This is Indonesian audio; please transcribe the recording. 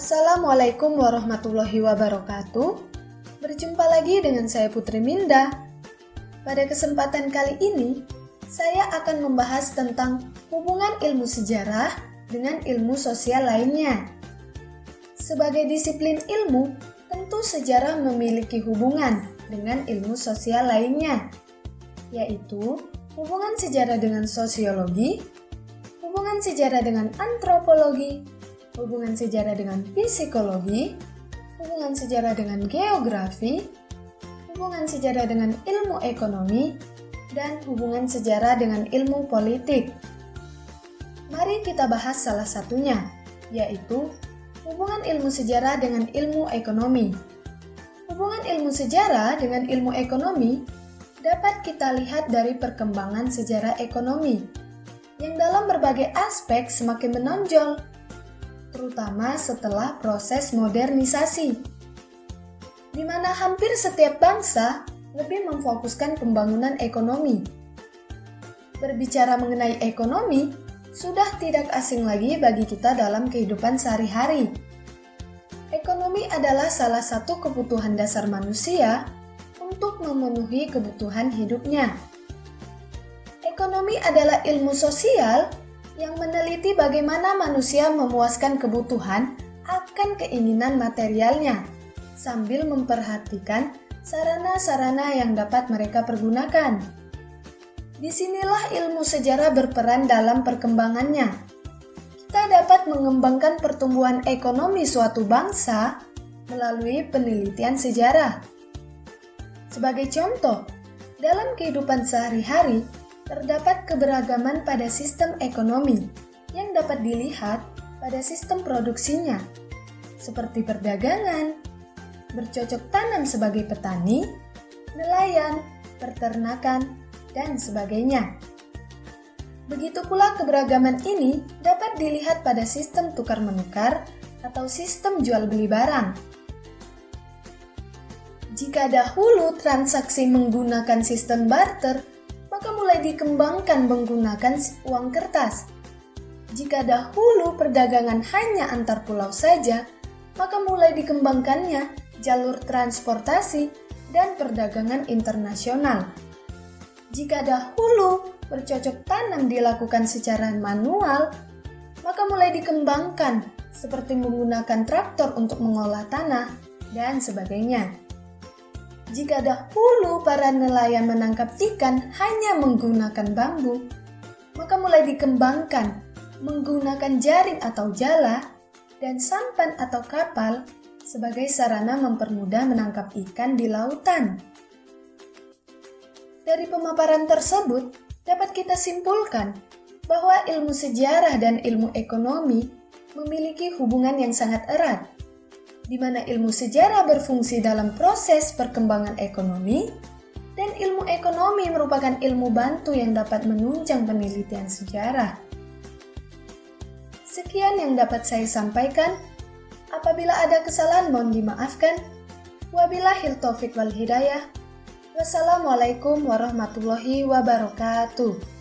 Assalamualaikum warahmatullahi wabarakatuh. Berjumpa lagi dengan saya Putri Minda. Pada kesempatan kali ini, saya akan membahas tentang hubungan ilmu sejarah dengan ilmu sosial lainnya. Sebagai disiplin ilmu, tentu sejarah memiliki hubungan dengan ilmu sosial lainnya, yaitu hubungan sejarah dengan sosiologi, hubungan sejarah dengan antropologi, hubungan sejarah dengan psikologi, hubungan sejarah dengan geografi, hubungan sejarah dengan ilmu ekonomi, dan hubungan sejarah dengan ilmu politik. Mari kita bahas salah satunya, yaitu hubungan ilmu sejarah dengan ilmu ekonomi. Hubungan ilmu sejarah dengan ilmu ekonomi dapat kita lihat dari perkembangan sejarah ekonomi yang dalam berbagai aspek semakin menonjol terutama setelah proses modernisasi, di mana hampir setiap bangsa lebih memfokuskan pembangunan ekonomi. Berbicara mengenai ekonomi, sudah tidak asing lagi bagi kita dalam kehidupan sehari-hari. Ekonomi adalah salah satu kebutuhan dasar manusia untuk memenuhi kebutuhan hidupnya. Ekonomi adalah ilmu sosial yang meneliti bagaimana manusia memuaskan kebutuhan akan keinginan materialnya, sambil memperhatikan sarana-sarana yang dapat mereka pergunakan. Di sinilah ilmu sejarah berperan dalam perkembangannya. Kita dapat mengembangkan pertumbuhan ekonomi suatu bangsa melalui penelitian sejarah. Sebagai contoh, dalam kehidupan sehari-hari, terdapat keberagaman pada sistem ekonomi yang dapat dilihat pada sistem produksinya, seperti perdagangan, bercocok tanam sebagai petani, nelayan, peternakan, dan sebagainya. Begitu pula keberagaman ini dapat dilihat pada sistem tukar-menukar atau sistem jual-beli barang. Jika dahulu transaksi menggunakan sistem barter, maka mulai dikembangkan menggunakan uang kertas. Jika dahulu perdagangan hanya antar pulau saja, maka mulai dikembangkannya jalur transportasi dan perdagangan internasional. Jika dahulu bercocok tanam dilakukan secara manual, maka mulai dikembangkan seperti menggunakan traktor untuk mengolah tanah dan sebagainya. Jika dahulu para nelayan menangkap ikan hanya menggunakan bambu, maka mulai dikembangkan menggunakan jaring atau jala dan sampan atau kapal sebagai sarana mempermudah menangkap ikan di lautan. Dari pemaparan tersebut, dapat kita simpulkan bahwa ilmu sejarah dan ilmu ekonomi memiliki hubungan yang sangat erat di mana ilmu sejarah berfungsi dalam proses perkembangan ekonomi, dan ilmu ekonomi merupakan ilmu bantu yang dapat menunjang penelitian sejarah. Sekian yang dapat saya sampaikan. Apabila ada kesalahan mohon dimaafkan. Wabillahil taufiq wal hidayah. Wassalamualaikum warahmatullahi wabarakatuh.